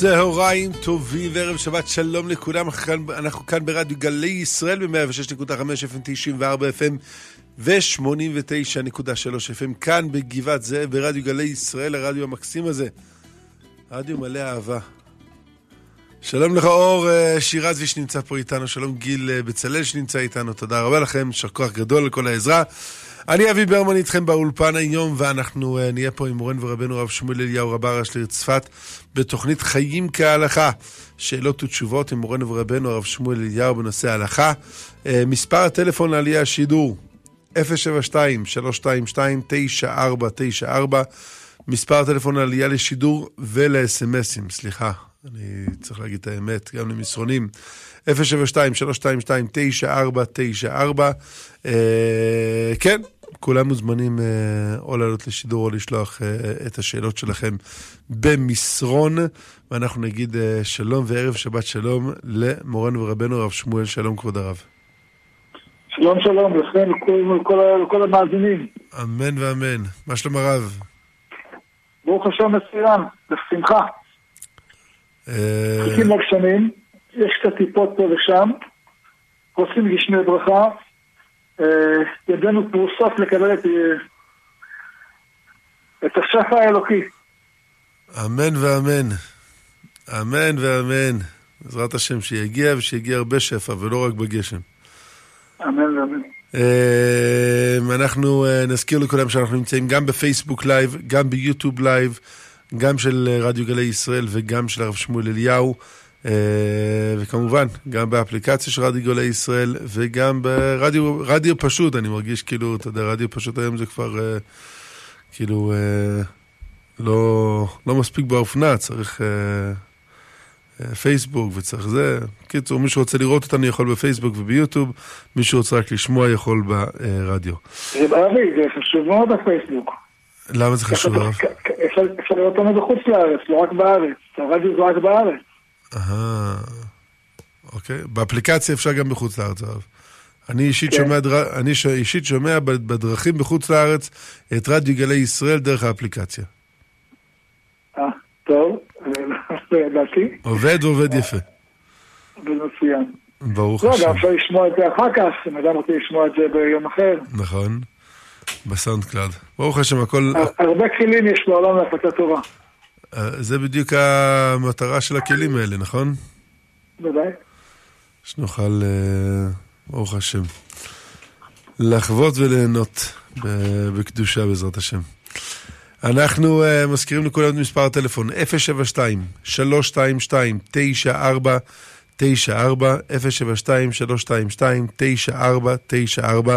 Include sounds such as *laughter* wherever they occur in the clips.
צהריים טובים וערב שבת שלום לכולם, אנחנו כאן ברדיו גלי ישראל ב-106.5 FM 94 FM ו-89.3 FM כאן בגבעת זאב ברדיו גלי ישראל, הרדיו המקסים הזה. רדיו מלא אהבה. שלום לך אור אה, שירזי שנמצא פה איתנו, שלום גיל אה, בצלאל שנמצא איתנו, תודה רבה לכם, יישר כוח גדול על כל העזרה. אני אבי ברמן איתכם באולפן היום, ואנחנו uh, נהיה פה עם מורן ורבנו הרב שמואל אליהו רב הראש לעיר צפת, בתוכנית חיים כהלכה. שאלות ותשובות עם מורן ורבנו הרב שמואל אליהו בנושא ההלכה. Uh, מספר הטלפון לעלייה השידור, 072-322-9494. מספר הטלפון לעלייה לשידור ולאס.אם.אסים, סליחה, אני צריך להגיד את האמת, גם למסרונים. 072-322-9494. אה, כן, כולם מוזמנים אה, או לעלות לשידור או לשלוח אה, את השאלות שלכם במסרון, ואנחנו נגיד אה, שלום וערב שבת שלום למורנו ורבנו הרב שמואל, שלום כבוד הרב. שלום שלום לכם ולכל המאזינים. אמן ואמן. מה שלום הרב? ברוך השם מצוין, בשמחה. חיכים לגשמים, יש קצת טיפות פה ושם, עושים גשמי ברכה, אה, ידינו פרוסות לקבל את, אה, את השפע האלוקי. אמן ואמן. אמן ואמן. בעזרת השם שיגיע ושיגיע הרבה שפע ולא רק בגשם. אמן ואמן. אה, אנחנו נזכיר לכולם שאנחנו נמצאים גם בפייסבוק live, גם ביוטיוב live, גם של רדיו גלי ישראל וגם של הרב שמואל אליהו. אה, וכמובן, גם באפליקציה של רדיו גלי ישראל וגם ברדיו רדיו פשוט, אני מרגיש כאילו, אתה יודע, רדיו פשוט היום זה כבר אה, כאילו אה, לא, לא מספיק באופנה, צריך פייסבוק וצריך זה. קיצור, מי שרוצה לראות אותנו יכול בפייסבוק וביוטיוב, מי שרוצה רק לשמוע יכול ברדיו. זה אבי, זה חשוב מאוד בפייסבוק. למה זה חשוב? אפשר לראות אותנו בחוץ לארץ, לא רק בארץ. הרדיו זה רק בארץ. אהה, אוקיי. באפליקציה אפשר גם בחוץ לארץ, הרב. אני אישית, כן. שומע, אני אישית שומע בדרכים בחוץ לארץ את רדיו גלי ישראל דרך האפליקציה. אה, טוב, לא ידעתי. עובד ועובד יפה. מצוין. ברוך השם. לא, גם אפשר לשמוע את זה אחר כך, אם אדם רוצה לשמוע את זה ביום אחר. נכון, בסאונד קלאד. ברוך השם, הכל... הרבה כלים יש בעולם להפצה טובה. אה, זה בדיוק המטרה של הכלים האלה, נכון? בוודאי. שנוכל, אה, ברוך השם, לחוות וליהנות בקדושה בעזרת השם. אנחנו uh, מזכירים לכולם את מספר הטלפון 072 322 9494 072 322 9494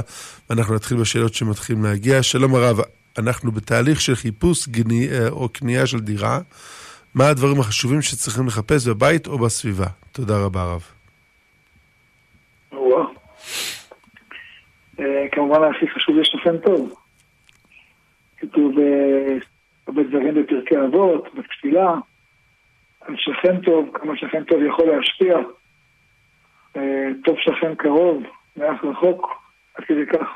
ואנחנו נתחיל בשאלות שמתחילים להגיע. שלום הרב, אנחנו בתהליך של חיפוש גני, אה, או קנייה של דירה, מה הדברים החשובים שצריכים לחפש בבית או בסביבה? תודה רבה רב. אה, כמובן הכי חשוב יש לכם טוב. כתוב אה, הרבה דברים בפרקי אבות, בתפילה, על שכן טוב, כמה שכן טוב יכול להשפיע. טוב שכן קרוב, מעט רחוק, עד כדי כך.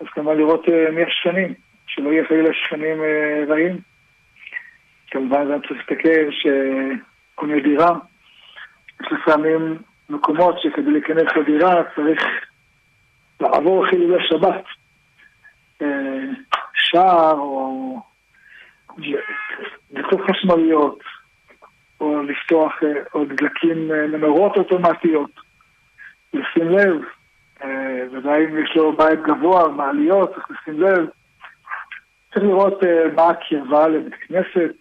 אז כמובן לראות מי השכנים. שלא יהיה חלילה שכנים אה, רעים. כמובן גם צריך להסתכל שקונה דירה, יש לפעמים מקומות שכדי להיכנס לדירה צריך לעבור חילולי שבת. אה, שער או דלתות חשמליות, או לפתוח אה, עוד דלקים מנורות אוטומטיות. לשים לב, ודאי אם יש לו בית גבוה, מעליות, צריך לשים לב. צריך לראות uh, מה הקרבה לבית כנסת,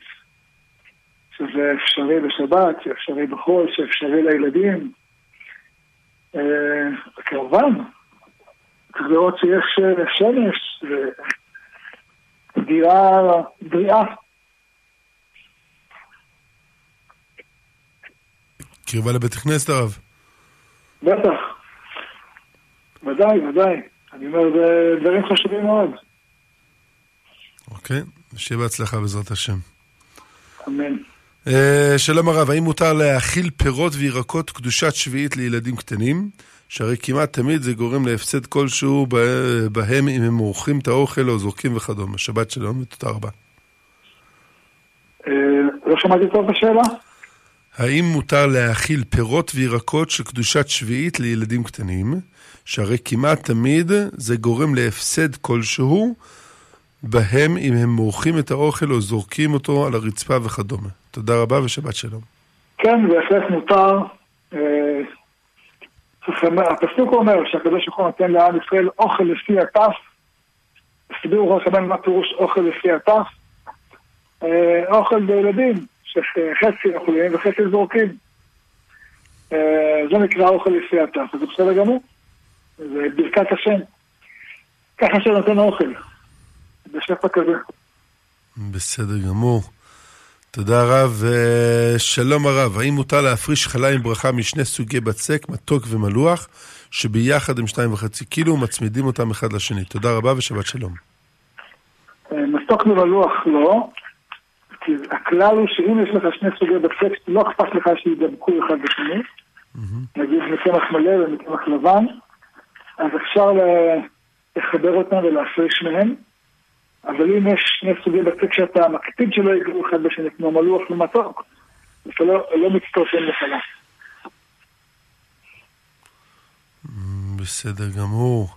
שזה אפשרי בשבת, שאפשרי בחול, שאפשרי לילדים. כמובן, צריך לראות שיש uh, שמש, דירה בריאה. קרבה לבית הכנסת הרב. בטח. ודאי, ודאי. אני אומר, זה דברים חשובים מאוד. אוקיי, שיהיה בהצלחה בעזרת השם. אמן. Uh, שלום הרב, האם מותר להאכיל פירות וירקות קדושת שביעית לילדים קטנים? שהרי כמעט תמיד זה גורם להפסד כלשהו בהם אם הם מורחים את האוכל או זורקים וכדומה. שבת שלום ותודה רבה. Uh, לא שמעתי טוב את השאלה. האם מותר להאכיל פירות וירקות של קדושת שביעית לילדים קטנים, שהרי כמעט תמיד זה גורם להפסד כלשהו בהם אם הם מורחים את האוכל או זורקים אותו על הרצפה וכדומה. תודה רבה ושבת שלום. כן, בהחלט מותר. אה, הפסוק אומר שהקדוש ברוך הוא נותן לעם ישראל אוכל לפי הטף. הסבירו חכמים מה פירוש אוכל לפי הטף. אה, אוכל לילדים, שחצי אוכלים וחצי זורקים. אה, זה נקרא אוכל לפי הטף, זה בסדר גמור. זה ברכת השם. ככה שנותן אוכל. בשפע כזה. בסדר גמור. תודה רב. שלום הרב, האם מותר להפריש חלה עם ברכה משני סוגי בצק, מתוק ומלוח, שביחד הם שתיים וחצי קילו ומצמידים אותם אחד לשני? תודה רבה ושבת שלום. אה, מתוק ומלוח לא, כי הכלל הוא שאם יש לך שני סוגי בצק, לא אכפת לך שידבקו אחד בשני, נגיד מקמח מלא ומקמח לבן, אז אפשר לחבר אותם ולהפריש מהם. אבל אם יש שני סוגי בצק שאתה מקפיד שלא יגרו אחד בשני, כמו מלוח ומתוק, אתה לא, לא מצטרפים לחלה. בסדר גמור.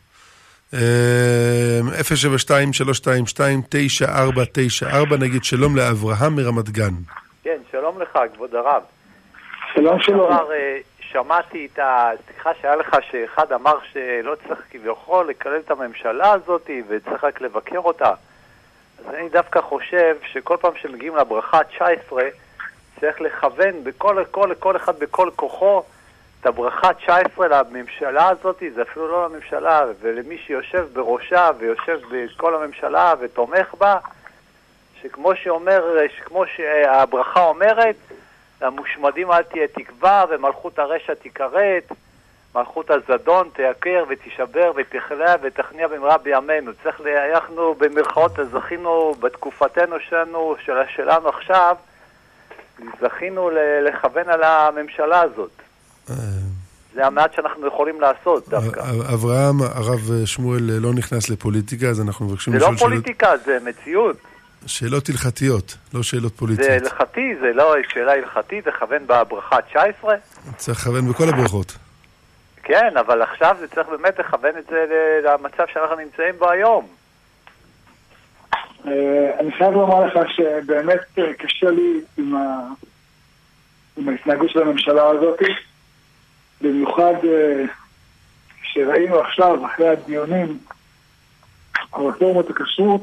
072-322-9494, נגיד שלום לאברהם מרמת גן. כן, שלום לך, כבוד הרב. שלום שלום. אה, שמעתי את השיחה שהיה לך, שאחד אמר שלא צריך כביכול לקלל את הממשלה הזאת וצריך רק לבקר אותה. אז אני דווקא חושב שכל פעם שמגיעים לברכה 19, צריך לכוון בכל כל, כל אחד בכל כוחו את הברכה 19 לממשלה הזאת, זה אפילו לא לממשלה, ולמי שיושב בראשה ויושב בכל הממשלה ותומך בה, שכמו שאומר, שכמו שהברכה אומרת, למושמדים אל תהיה תקווה ומלכות הרשע תיכרת, מלכות הזדון תייקר ותישבר ותכלה ותכניע במהרה בימינו. צריך, אנחנו במרכאות זכינו בתקופתנו שלנו, של שלנו עכשיו, זכינו לכוון על הממשלה הזאת. אה. זה המעט שאנחנו יכולים לעשות דווקא. אברהם, הרב שמואל לא נכנס לפוליטיקה, אז אנחנו מבקשים לשאול שאלות... זה לא פוליטיקה, זה מציאות. שאלות הלכתיות, לא שאלות פוליטיות. זה הלכתי, זה לא שאלה הלכתית, לכוון בברכה 19. צריך לכוון בכל הברכות. כן, אבל עכשיו זה צריך באמת לכוון את זה למצב שאנחנו נמצאים בו היום. אה, אני חייב לומר לך שבאמת אה, קשה לי עם, ה... עם ההתנהגות של הממשלה הזאת, במיוחד אה, שראינו עכשיו, אחרי הדיונים על רפורמות הכשרות,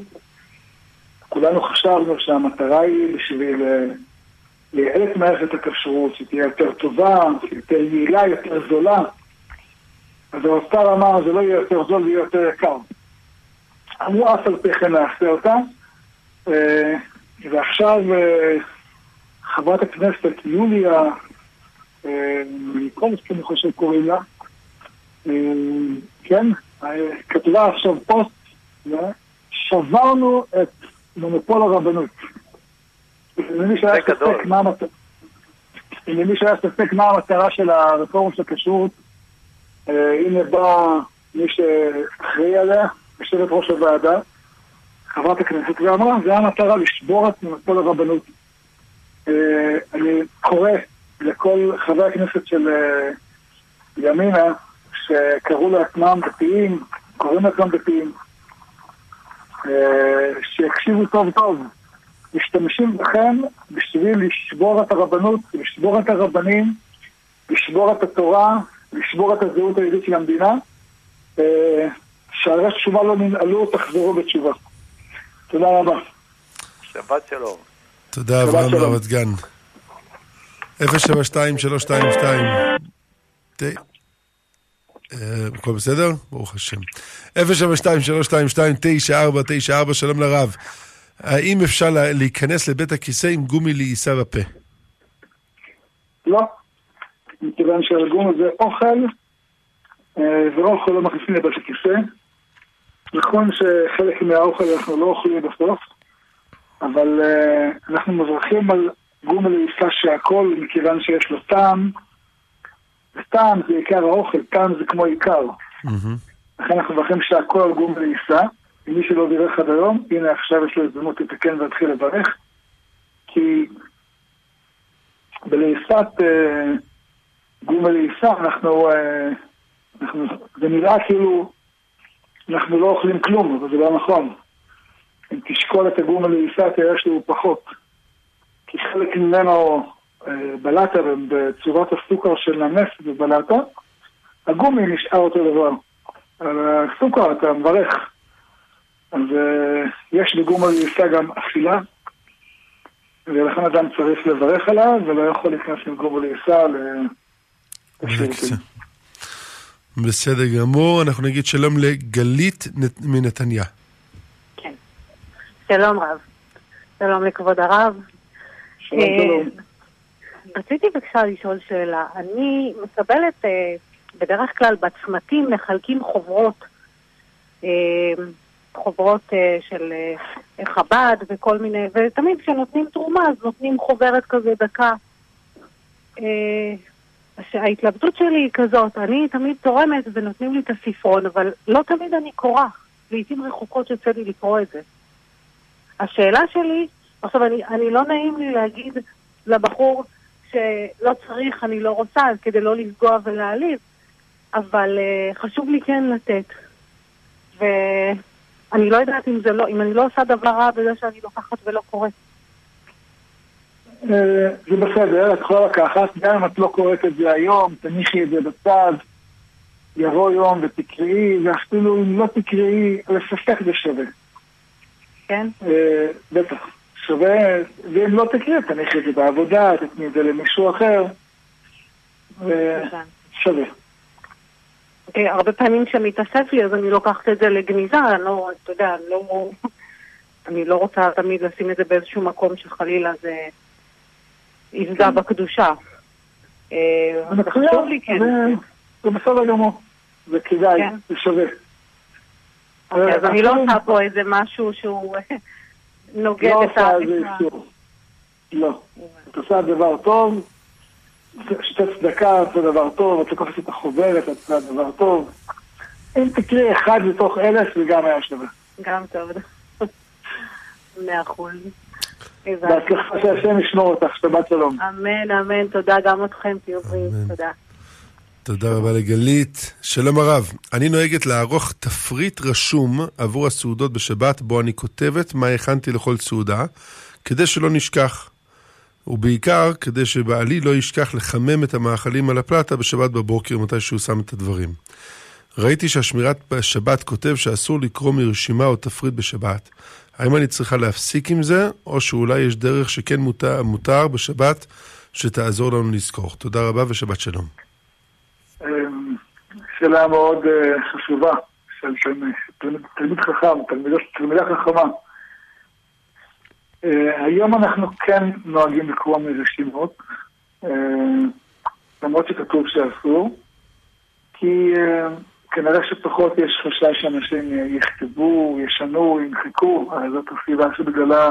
כולנו חשבנו שהמטרה היא בשביל לייעל את מערכת הכשרות, שתהיה יותר טובה, יותר יעילה, יותר זולה. אז האוצר אמר, זה לא יהיה יותר זול, זה יהיה יותר יקר. אמרו, אף על פי כן נעשה אותה. אה, ועכשיו אה, חברת הכנסת יוליה אה, מיקולסקי, אני חושב קוראים לה, כן, כתבה עכשיו פוסט, שברנו את מונופול הרבנות. למי שהיה ספק מה המטרה של הרפורמה של הכשרות, הנה בא מי שאחראי עליה, יושבת ראש הוועדה, חברת הכנסת, ואמרה, זה המטרה לשבור את מונופול הרבנות. אה, אני קורא לכל חברי הכנסת של אה, ימינה, שקראו לעצמם דתיים, קוראים לעצמם דתיים, שיקשיבו טוב טוב. משתמשים בכם בשביל לשבור את הרבנות, לשבור את הרבנים, לשבור את התורה, לשבור את הזהות היהודית של המדינה. אה, שערי תשובה לא ננעלו, תחזרו בתשובה. תודה רבה. שבת שלום. תודה, אברהם ברמת גן. 072-322. אה, הכל בסדר? ברוך השם. 072-322-9494, שלום לרב. האם אפשר להיכנס לבית הכיסא עם גומי לעיסה בפה? לא. מכיוון שהארגון הזה אוכל, אה, ואוכל לא מכניסים לבית הכיסא. נכון שחלק מהאוכל אנחנו לא אוכלים בסוף, אבל uh, אנחנו מברכים על גומל לעיסה שהכל, מכיוון שיש לו טעם, וטעם זה עיקר האוכל, טעם זה כמו עיקר. לכן אנחנו מברכים שהכל על גומל לעיסה. מי שלא בירך עד היום, הנה עכשיו יש לו הזדמנות לתקן ולהתחיל לברך, כי בלעיסת גומי לעיסה אנחנו, אנחנו, זה נראה כאילו אנחנו לא אוכלים כלום, אבל זה לא נכון. אם תשקול את הגומי לעיסה תראה שהוא פחות. כי חלק ממנו בלטה בצורת הסוכר של הנס בבלטה, הגומי נשאר אותו דבר. על הסוכר אתה מברך. אז uh, יש בגומי לעיסה גם אכילה, ולכן אדם צריך לברך עליו, ולא יכול להיכנס עם גומי לעיסה לשירותים. בסדר גמור, אנחנו נגיד שלום לגלית מנתניה. כן, שלום רב. שלום לכבוד הרב. שלום, שלום. רציתי בבקשה לשאול שאלה. אני מקבלת, אה, בדרך כלל בצמתים מחלקים חוברות, אה, חוברות אה, של חב"ד וכל מיני, ותמיד כשנותנים תרומה אז נותנים חוברת כזה דקה. ההתלבטות שלי היא כזאת, אני תמיד תורמת ונותנים לי את הספרון, אבל לא תמיד אני קורא. לעיתים רחוקות יוצא לי לקרוא את זה. השאלה שלי, עכשיו אני, אני לא נעים לי להגיד לבחור, שלא צריך, אני לא רוצה, כדי לא לפגוע ולהעליב, אבל uh, חשוב לי כן לתת. ואני לא יודעת אם זה לא, אם אני לא עושה דבר רע בזה שאני לוקחת ולא קוראת. אה, זה בסדר, את יכולה לקחת, גם אם את לא קוראת את זה היום, תניחי את זה בצד, יבוא יום ותקראי, ואפילו אם לא תקראי, לספק זה שווה. כן? אה, בטח. שווה, ואם לא תקריא, תניחי את זה בעבודה, תתני את זה למישהו אחר, ושווה. אוקיי, הרבה פעמים כשמתאסף לי, אז אני לוקחת את זה לגניזה, אני לא, אתה יודע, אני לא, אני לא רוצה תמיד לשים את זה באיזשהו מקום שחלילה זה יפגע כן. בקדושה. אה, זה חשוב לי, כן. זה בסדר גמור, זה כדאי, כן. זה שווה. אוקיי, אז אני לא עושה פה איזה משהו שהוא... נוגד לא את ה... לא. את עושה דבר טוב, שתי צדקה זה דבר טוב, את לוקחת את החוברת, את עושה דבר טוב. אם תקראי אחד מתוך אלף, זה גם היה שווה. גם טוב. מאה אחוז. בהצלחה שהשם ישמור אותך, שבת שלום. אמן, אמן, תודה גם אתכם, תהיו בריאים, תודה. תודה רבה לגלית. שלום הרב, אני נוהגת לערוך תפריט רשום עבור הסעודות בשבת, בו אני כותבת מה הכנתי לכל סעודה, כדי שלא נשכח. ובעיקר כדי שבעלי לא ישכח לחמם את המאכלים על הפלטה בשבת בבוקר, מתי שהוא שם את הדברים. ראיתי שהשמירת בשבת כותב שאסור לקרוא מרשימה או תפריט בשבת. האם אני צריכה להפסיק עם זה, או שאולי יש דרך שכן מותר, מותר בשבת שתעזור לנו לזכור? תודה רבה ושבת שלום. שאלה מאוד אה, חשובה של תלמיד חכם, תלמידה חכמה. אה, היום אנחנו כן נוהגים לקרוא מרשימות, אה, למרות שכתוב שאסור, כי כנראה שפחות יש חשש שאנשים יכתבו, ישנו, ימחקו, זאת הסיבה שבגללה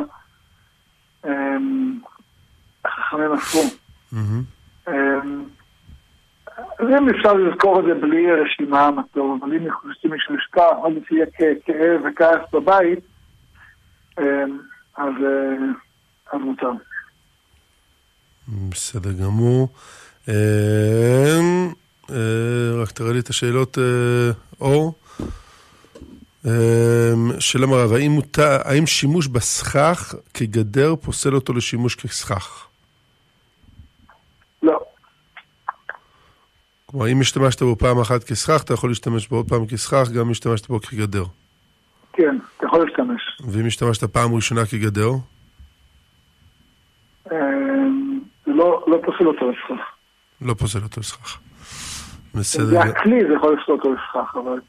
החכמים אסרו. אז אם אפשר לזכור את זה בלי רשימה, מה טוב, אבל אם מישהו ישכח, עוד יהיה כאב וכעס בבית, אמ, אז, אה, אז מותר. בסדר גמור. אה, רק תראה לי את השאלות, אה, אור. אמ, שלום הרב, האם, האם שימוש בסכך כגדר פוסל אותו לשימוש כסכך? כלומר, אם השתמשת בו פעם אחת כסכך, אתה יכול להשתמש בו עוד פעם כסכך, גם אם השתמשת בו כגדר. כן, אתה יכול להשתמש. ואם השתמשת פעם ראשונה כגדר? אמ, זה לא, לא פוסל אותו לסכך. לא פוסל אותו לסכך. בסדר. זה הכלי, זה יכול לפסול אותו לסכך, אבל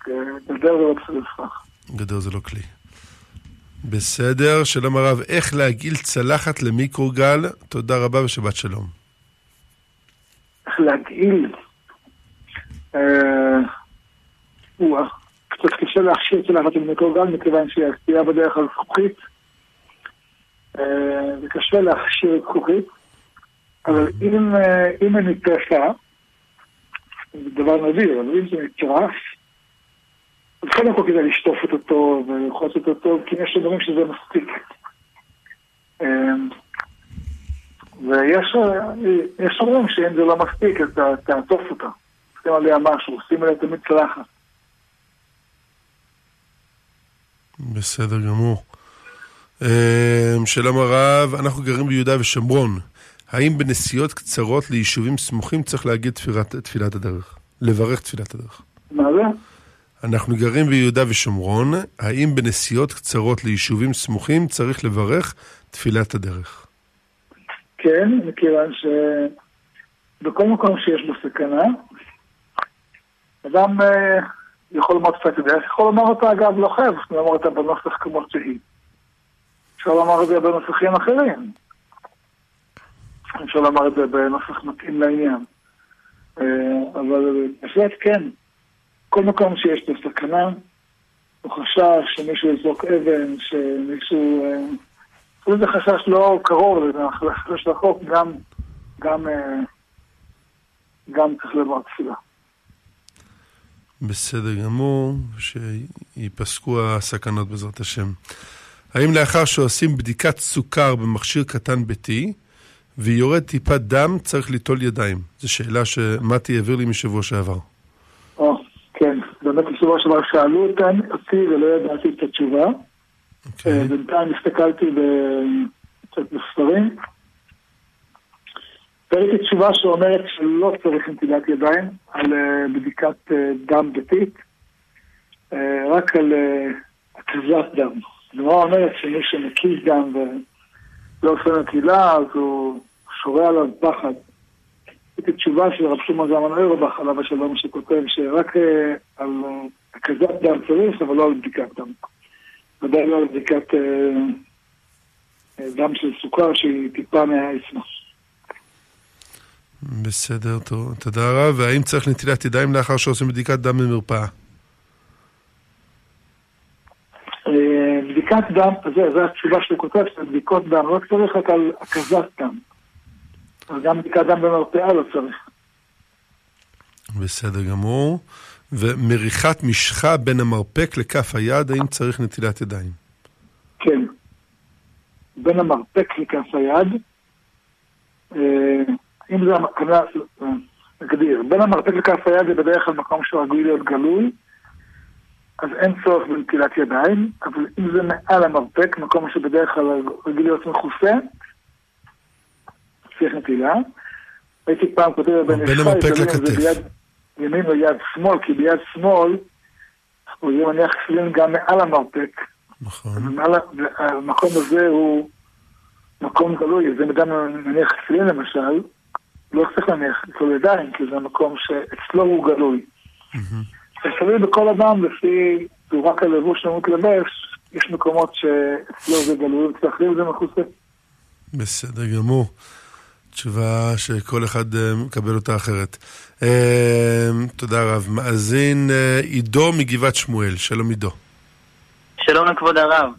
גדר זה לא פוסל לסכך. גדר זה לא כלי. בסדר, שלום הרב, איך להגעיל צלחת למיקרוגל? תודה רבה ושבת שלום. איך להגעיל? אה, קצת קשה להכשיר צלחת עם מיקרוגל מכיוון שהיא הקטיעה בדרך כלל זכוכית. אה, זה קשה להכשיר זכוכית, אבל אם, אה, אם היא נטרפה, זה דבר נדיר, אבל אם זה נטרף, אז קודם כל כדי לשטוף אותו טוב וללחוץ אותו כי יש דברים שזה מספיק. ויש יש אומרים שאם זה לא מספיק, אז תעטוף אותה. שים עליה משהו, שים עליה תמיד צלחת. בסדר גמור. אמ, שלום הרב, אנחנו גרים ביהודה ושומרון. האם בנסיעות קצרות ליישובים סמוכים צריך להגיד תפילת, תפילת הדרך? לברך תפילת הדרך. מה זה? אנחנו גרים ביהודה ושומרון, האם בנסיעות קצרות ליישובים סמוכים צריך לברך תפילת הדרך? כן, מכיוון שבכל מקום שיש בו סכנה, אדם אה, יכול לומר תפילת הדרך, יכול לומר אותה אגב לא חייב, לומר אותה בנוסח כמו שהיא. אפשר לומר את זה בנוסחים אחרים. אפשר לומר את זה בנוסח מתאים לעניין. אה, אבל בהחלט כן, כל מקום שיש בו סכנה, או חשש שמישהו יזרוק אבן, שמישהו... אפילו זה חשש לא קרוב, זה חשש רחוק, גם, גם, אה, גם צריך לומר תפילה. בסדר גמור, שיפסקו הסכנות בעזרת השם. האם לאחר שעושים בדיקת סוכר במכשיר קטן ביתי, ויורד טיפת דם, צריך ליטול ידיים? זו שאלה שמתי העביר לי משבוע שעבר. או, כן, באמת בשבוע שעבר שאלו אותי ולא ידעתי את התשובה. אוקיי. אה, בינתיים הסתכלתי קצת בספרים. ראיתי תשובה שאומרת שלא צריך נטילת ידיים על אה, בדיקת אה, דם ביתית, רק על התזת דם. הגמרא אומרת שמי שמקיז דם ולא עושה נטילה, אז הוא שורה עליו פחד. ראיתי תשובה של רב שמעון זלמן אוירבך עליו השלום שכותב שרק על הקזת דם צריך, אבל לא על בדיקת דם. ודאי לא על בדיקת אה, דם של סוכר שהיא טיפה מהאצבע. בסדר. תודה רב. והאם צריך נטילת ידיים לאחר שעושים בדיקת דם במרפאה? אה, בדיקת דם, זו התשובה שהוא כותב, שבדיקות דם לא צריך רק על הקזת דם. אבל גם בדיקת דם במרפאה לא צריך. בסדר גמור. ומריחת משחה בין המרפק לכף היד, האם צריך נטילת ידיים? כן. בין המרפק לכף היד, אה, אם זה המקנה, נגדיר, בין המרפק לכף היד זה בדרך כלל מקום שרגוי להיות גלוי, אז אין צורך בנטילת ידיים, אבל אם זה מעל המרפק, מקום שבדרך כלל רגיל להיות מכוסה, צריך נטילה. הייתי פעם כותב בין המרפק לכתף. ימין או יד שמאל, כי ביד שמאל הוא יהיה מניח תפילין גם מעל המרפק. נכון. המקום הזה הוא מקום גלוי, אז אם אדם מניח תפילין למשל, לא צריך להניח כל ידיים, כי זה מקום שאצלו הוא גלוי. זה תלוי בכל אדם לפי צורת הלבוש שהוא מתלבש, יש מקומות שאצלו זה גלוי, ואצל זה מכוסה. בסדר גמור. תשובה שכל אחד אה, מקבל אותה אחרת. אה, תודה רב. מאזין אה, עידו מגבעת שמואל, שלום עידו. שלום לכבוד הרב.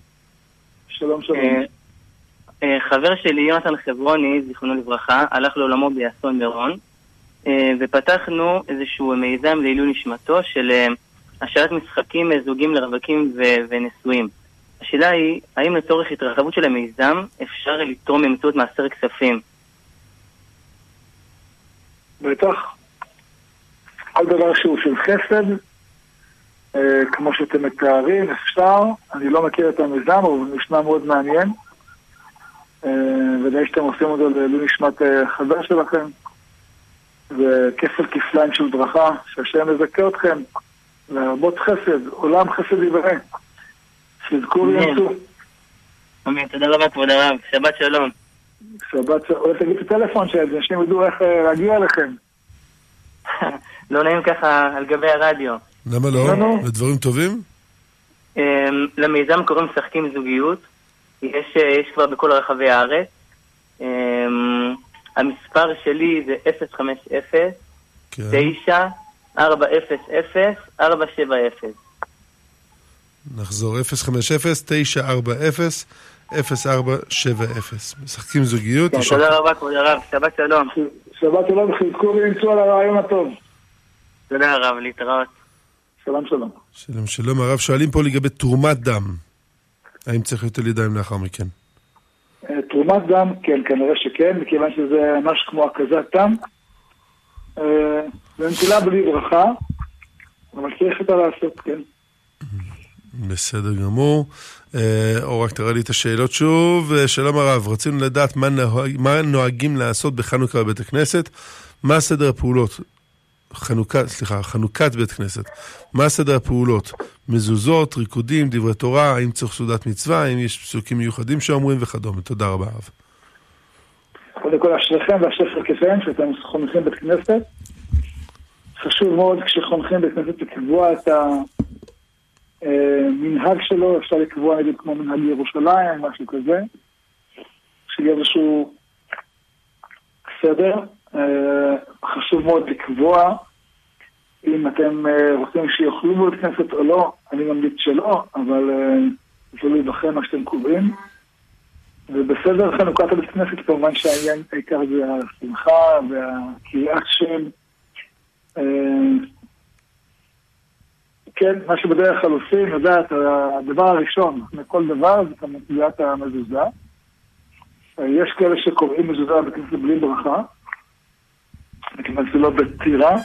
שלום שלום. חבר שלי, יונתן חברוני, זיכרונו לברכה, הלך לעולמו באסון מירון, ופתחנו איזשהו מיזם לעילוי נשמתו של השאלת משחקים זוגים לרווקים ונשואים. השאלה היא, האם לצורך התרחבות של המיזם אפשר לתרום באמצעות מעשר כספים? בטח. כל דבר שהוא של חסד, אה, כמו שאתם מתארים, אפשר. אני לא מכיר את המיזם, אבל הוא נשמע מאוד מעניין. אה, ודאי שאתם עושים אותו לעילוי נשמת אה, חבר שלכם. וכפל כפליים של ברכה, שהשם יזכה אתכם להרבות חסד, עולם חסד יברא. שיזכו וינסו. אמן, תודה רבה כבוד הרב, שבת שלום. שבת, אולי תגיד את הטלפון שאנשים ידעו איך אה, להגיע אליכם. *laughs* לא נעים ככה על גבי הרדיו. למה לא? זה דברים טובים? אמ, למיזם קוראים משחקים זוגיות. יש, אה, יש כבר בכל רחבי הארץ. המספר שלי זה 050 9 400 470 נחזור 050-940 0470. משחקים זוגיות. כן, תודה רבה, כבוד הרב. שבת שלום. שבת שלום, חזקו ולמצוא על הרעיון הטוב. תודה הרב, להתראות. שלום שלום. שלום שלום. הרב, שואלים פה לגבי תרומת דם. האם צריך יותר ידיים לאחר מכן? אה, תרומת דם, כן, כנראה שכן, מכיוון שזה ממש כמו הקזת דם. ונטילה בלי ברכה, אבל צריך אותה לעשות, כן. בסדר גמור. או רק תראה לי את השאלות שוב. שלום הרב, רצינו לדעת מה, נוהג, מה נוהגים לעשות בחנוכה בבית הכנסת, מה סדר הפעולות חנוכת, סליחה, חנוכת בית כנסת. מה סדר הפעולות? מזוזות, ריקודים, דברי תורה, האם צריך סעודת מצווה, האם יש פסוקים מיוחדים שאומרים וכדומה. תודה רבה, אב. קודם כל, אשריכם ואשרי חלקכם שאתם חונכים בית כנסת. חשוב מאוד כשחונכים בית כנסת לקבוע את המנהג שלו, אפשר לקבוע נגיד כמו מנהג ירושלים, משהו כזה. שיהיה איזשהו סדר. אה, חשוב מאוד לקבוע אם אתם אה, רוצים שיאכלו בבית כנסת או לא, אני ממליץ שלא, אבל אה, זה לא ייבחן מה שאתם קובעים. ובסדר חנוכת הבית כנסת כמובן שהעניין העיקר זה השמחה והקריאת שם. כן, מה שבדרך כלל עושים, יודעת, הדבר הראשון מכל דבר זה כמובן המזוזה. יש כאלה שקוראים מזוזה בכנסת בלי ברכה. מכיוון שזה לא בטירה.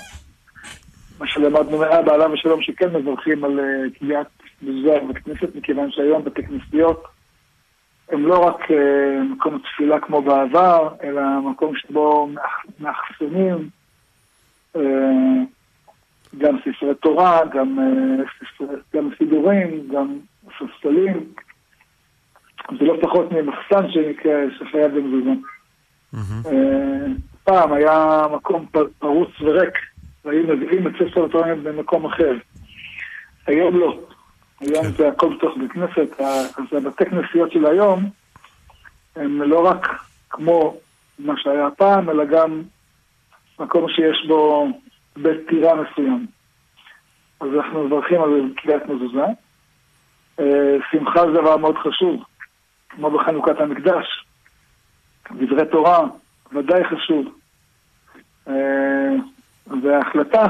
מה שלמדנו מאבא עליו השלום שכן מברכים על קביעת אה, מזוהה בבית כנסת, מכיוון שהיום בתי כנסיות הם לא רק אה, מקום תפילה כמו בעבר, אלא מקום שבו מאחסנים אה, גם ספרי תורה, גם, ספרי, גם סידורים, גם ספסלים. זה לא פחות ממחסן שנקרא שחייב במזוזה. Mm-hmm. פעם היה מקום פרוץ וריק, והיו מביאים את ספר התורה במקום אחר. היום לא. היום כן. זה הכל בתוך בית כנסת, אז הבתי כנסיות של היום הם לא רק כמו מה שהיה פעם, אלא גם מקום שיש בו בית טירה מסוים. אז אנחנו מברכים על קריאת מזוזה. אה, שמחה זה דבר מאוד חשוב, כמו בחנוכת המקדש. דברי תורה, ודאי חשוב. אה, וההחלטה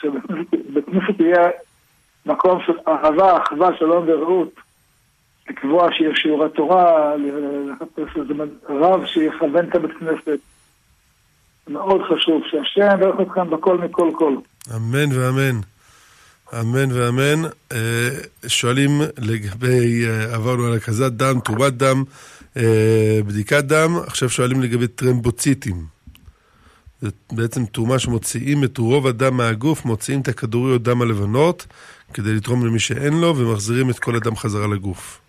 שבית כנסת יהיה מקום של אהבה, אחווה, שלום ורעות, לקבוע שיהיה שיעורי תורה, לחפש איזה רב שיכוון את הבית כנסת. מאוד חשוב, שהשם יברך אתכם בכל מכל כל. אמן ואמן. אמן ואמן. אה, שואלים לגבי, אה, עברנו על הקזת דם, תרומת דם, בדיקת דם, עכשיו שואלים לגבי טרמבוציטים. זה בעצם תרומה שמוציאים את רוב הדם מהגוף, מוציאים את הכדוריות דם הלבנות כדי לתרום למי שאין לו, ומחזירים את כל הדם חזרה לגוף.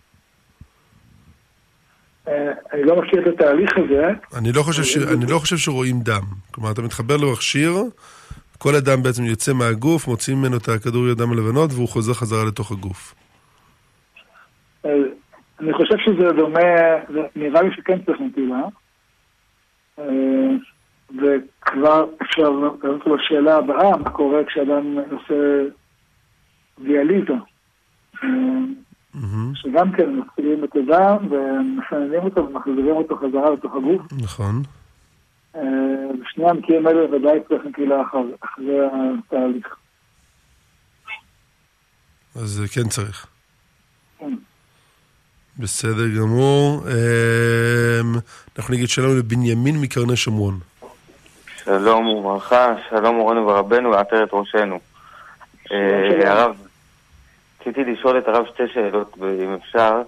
אה, אני לא מכיר את התהליך הזה. אני לא חושב, ש... אני לא חושב שרואים דם. כלומר, אתה מתחבר למכשיר, כל הדם בעצם יוצא מהגוף, מוציאים ממנו את הכדוריות דם הלבנות, והוא חוזר חזרה לתוך הגוף. אה, אני חושב שזה דומה, נראה לי שכן צריך נטילה. אה, וכבר אפשר לענות על השאלה הבאה, מה קורה כשאדם עושה דיאליזה. שגם כן מתחילים את הדם ומסננים אותו ומחזירים אותו חזרה לתוך הגוף. נכון. בשני המקרים האלה ודאי צריך נטילה אחרי התהליך. אז כן צריך. כן. בסדר גמור. אנחנו נגיד שלום לבנימין מקרני שומרון. שלום וברכה, שלום מורנו ורבנו ועטרת ראשנו. אה, הרב, רציתי לשאול את הרב שתי שאלות, אם אפשר.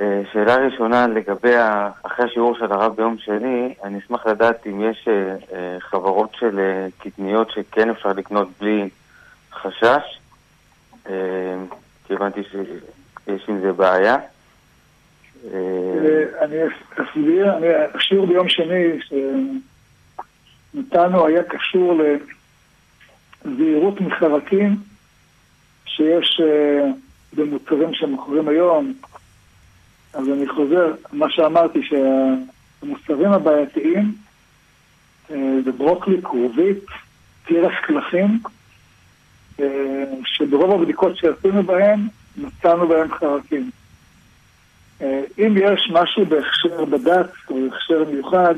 אה, שאלה ראשונה לגבי, אחרי השיעור של הרב ביום שני, אני אשמח לדעת אם יש אה, חברות של קטניות שכן אפשר לקנות בלי חשש, כי הבנתי שיש עם זה בעיה. אני אסביר, השיעור ביום שני, נתנו היה קשור לזהירות מחרקים שיש uh, במוצרים שמוכרים היום. אז אני חוזר, מה שאמרתי, שהמוצרים הבעייתיים uh, זה ברוקלי, כרובית, תירס קלחים, uh, שברוב הבדיקות שעשינו בהם, מצאנו בהם חרקים. אם יש משהו בהכשר בדת או בהכשר מיוחד,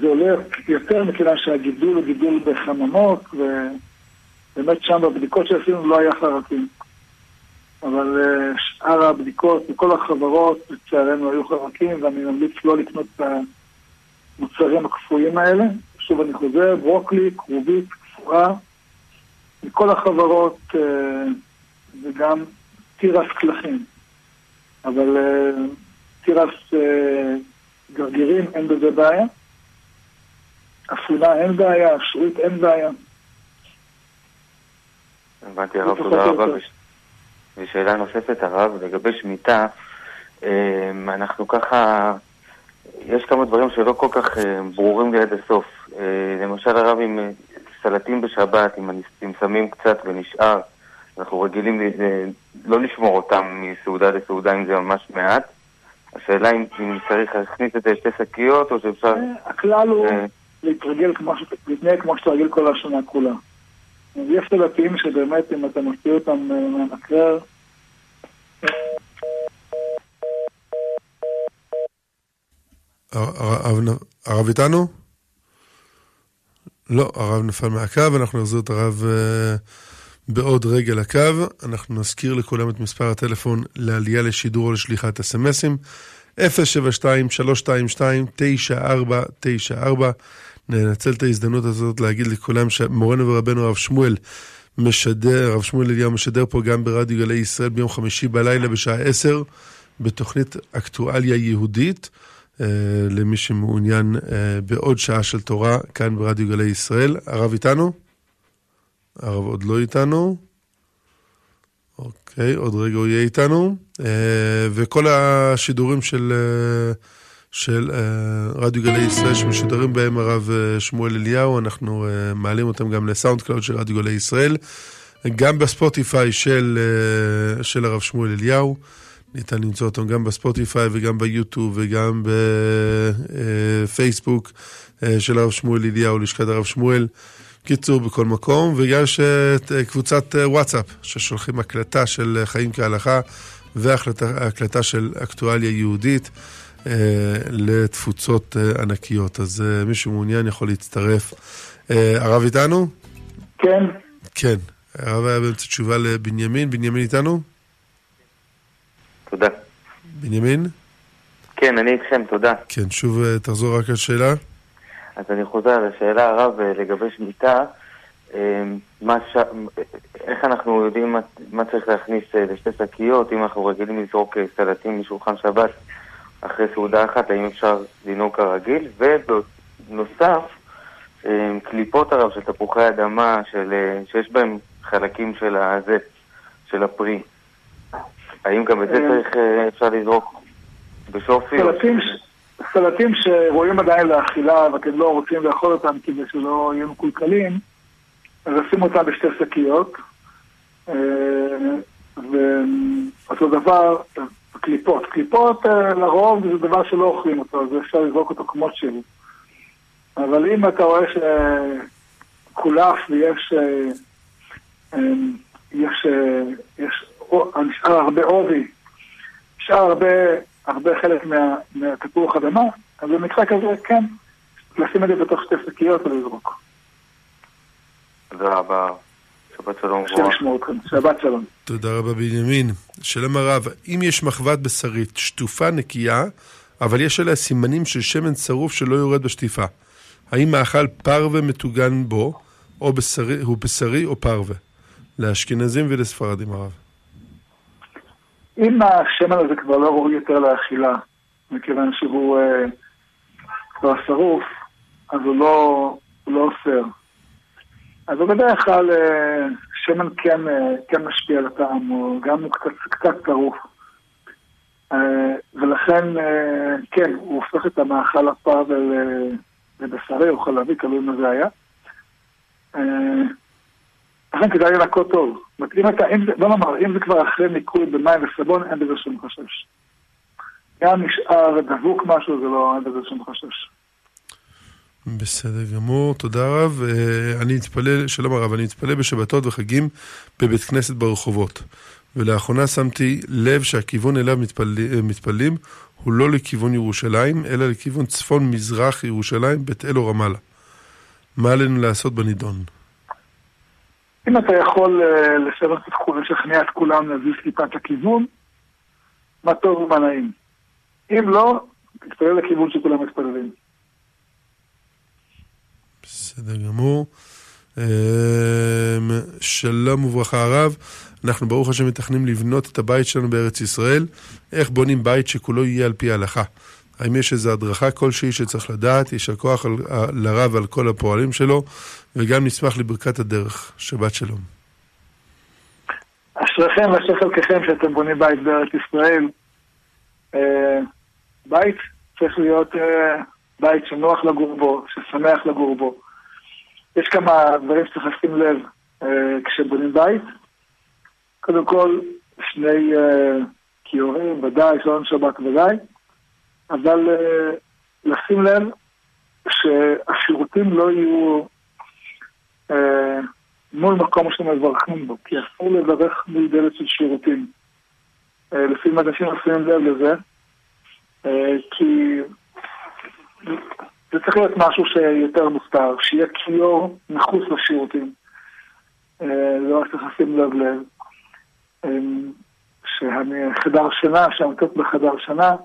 זה עולה יותר מכיוון שהגידול הוא גידול בחממות, ובאמת שם בבדיקות שעשינו לא היה חרקים. אבל uh, שאר הבדיקות וכל החברות לצערנו היו חרקים ואני ממליץ לא לקנות את המוצרים הקפואים האלה. שוב אני חוזר, ברוקלי, כרובית, קפואה, מכל החברות אה, וגם תירס קלחים. אבל אה, תירס אה, גרגירים אין בזה בעיה. אפונה אין בעיה, שרית אין בעיה. הבנתי הרב, תודה רבה. ושאלה נוספת הרב, לגבי שמיטה, אמ, אנחנו ככה, יש כמה דברים שלא כל כך אה, ברורים לי עד הסוף. אה, למשל הרב עם אה, סלטים בשבת, אם שמים קצת ונשאר, אנחנו רגילים לא לשמור אותם מסעודה לסעודה אם זה ממש מעט. השאלה אם, אם צריך להכניס את זה לשתי שקיות או שאפשר... הכלל הוא להתרגל כמו, להתנהג כמו שאתה רגיל כל השנה כולה. יש סלטים שבאמת אם אתה מוציא אותם אה, מהמקרר... הרב איתנו? לא, הרב נפל מהקו, אנחנו נחזיר את הרב uh, בעוד רגע לקו. אנחנו נזכיר לכולם את מספר הטלפון לעלייה לשידור או לשליחת אסמסים. 072-322-9494 ננצל את ההזדמנות הזאת להגיד לכולם שמורנו ורבנו הרב שמואל משדר, הרב שמואל אליהו משדר פה גם ברדיו גלי ישראל ביום חמישי בלילה בשעה עשר בתוכנית אקטואליה יהודית. אה, למי שמעוניין אה, בעוד שעה של תורה כאן ברדיו גלי ישראל. הרב איתנו? הרב עוד לא איתנו. אוקיי, עוד רגע הוא יהיה איתנו. אה, וכל השידורים של... של אה, רדיו גלי ישראל שמשודרים בהם הרב אה, שמואל אליהו, אנחנו אה, מעלים אותם גם ל SoundCloud של רדיו גלי ישראל, גם בספוטיפיי של, uh, של הרב שמואל אליהו, ניתן למצוא אותם גם בספוטיפיי וגם ביוטיוב וגם בפייסבוק uh, של הרב שמואל אליהו, לשכת הרב שמואל. קיצור, בכל מקום, ויש קבוצת וואטסאפ, ששולחים הקלטה של חיים כהלכה והקלטה של אקטואליה יהודית. אה, לתפוצות אה, ענקיות. אז אה, מי שמעוניין יכול להצטרף. הרב איתנו? כן. כן. הרב היה באמצע תשובה לבנימין. בנימין איתנו? תודה. בנימין? כן, אני איתכם, תודה. כן, שוב תחזור רק על שאלה. אז אני חוזר על השאלה, הרב, לגבי שמיטה. מה ש... איך אנחנו יודעים מה, מה צריך להכניס לשתי שקיות, אם אנחנו רגילים לזרוק סלטים משולחן שבת, אחרי סעודה אחת, האם אפשר לנהוג כרגיל, ובנוסף, אה, קליפות הרב של תפוחי אדמה, של, אה, שיש בהם חלקים של הזה, של הפרי. האם גם את זה אה, צריך, אפשר לזרוק בשופי? סלטים. סלטים שרואים עדיין לאכילה ואתם לא רוצים לאכול אותם כדי שלא יהיו מקולקלים, אז לשים אותם בשתי שקיות. ואותו דבר, קליפות. קליפות אה, לרוב זה דבר שלא אוכלים אותו, זה אפשר לזרוק אותו כמו שהוא. אבל אם אתה רואה שקולף ויש אה, אה, יש, יש, נשאר הרבה עובי, נשאר הרבה, הרבה חלק מה, מהתפוח אדמה, אז במקרה כזה כן, לשים את זה בתוך שתי שקיות ולזרוק. תודה רבה. שבת שלום. שבת שלום. תודה רבה בנימין. שלום הרב, אם יש מחבת בשרית שטופה נקייה, אבל יש עליה סימנים של שמן צרוף שלא יורד בשטיפה, האם מאכל פרווה מטוגן בו, או בשרי, הוא בשרי או פרווה? לאשכנזים ולספרדים הרב. אם השמן הזה כבר לא ראוי יותר לאכילה, מכיוון שהוא אה, כבר שרוף, אז הוא לא, הוא לא אוסר. אז בדרך כלל אה, שמן כן, אה, כן משפיע על הטעם, הוא גם הוא קצת, קצת טרוף. אה, ולכן, כן, הוא הופך את המאכל הפאבל לבשרי או חלבי, תלוי מה זה היה. לכן כדאי לנקות טוב. אם אתה, אם זה, בוא נאמר, אם זה כבר אחרי ניקוי במים וסבון, אין בזה שום חשש. גם נשאר דבוק משהו, זה לא, אין בזה שום חשש. בסדר גמור, תודה רב. אה, אני מתפלל, שלום הרב, אני מתפלל בשבתות וחגים בבית כנסת ברחובות. ולאחרונה שמתי לב שהכיוון אליו מתפל... אה, מתפללים הוא לא לכיוון ירושלים, אלא לכיוון צפון-מזרח ירושלים, בית אל או רמאללה. מה עלינו לעשות בנידון? אם אתה יכול אה, לשכנע את כולם להזיז טיפה את הכיוון, מה טוב ומה נעים. אם לא, תתפלל לכיוון שכולם מתפללים. בסדר גמור. אמ, שלום וברכה הרב, אנחנו ברוך השם מתכננים לבנות את הבית שלנו בארץ ישראל. איך בונים בית שכולו יהיה על פי ההלכה? האם יש איזו הדרכה כלשהי שצריך לדעת? יישר כוח לרב על כל הפועלים שלו, וגם נשמח לברכת הדרך. שבת שלום. אשריכם ואשרי חלקכם שאתם בונים בית בארץ ישראל. אה, בית צריך להיות אה, בית שנוח לגור בו, ששמח לגור בו. יש כמה דברים שצריך לשים לב אה, כשבונים בית. קודם כל, שני כיורים, ודאי, שעון שבת ודאי, אבל לשים לב שהשירותים לא יהיו מול מקום שמברכים בו, כי אסור לברך מול דלת של שירותים. לפעמים אנשים עושים לב לזה, אה, כי זה צריך להיות משהו שיותר מוסתר, שיהיה כיור מחוץ לשירותים. אה, לא רק צריך לשים לב לב. אה, שהחדר שינה, שהמיטות בחדר שינה,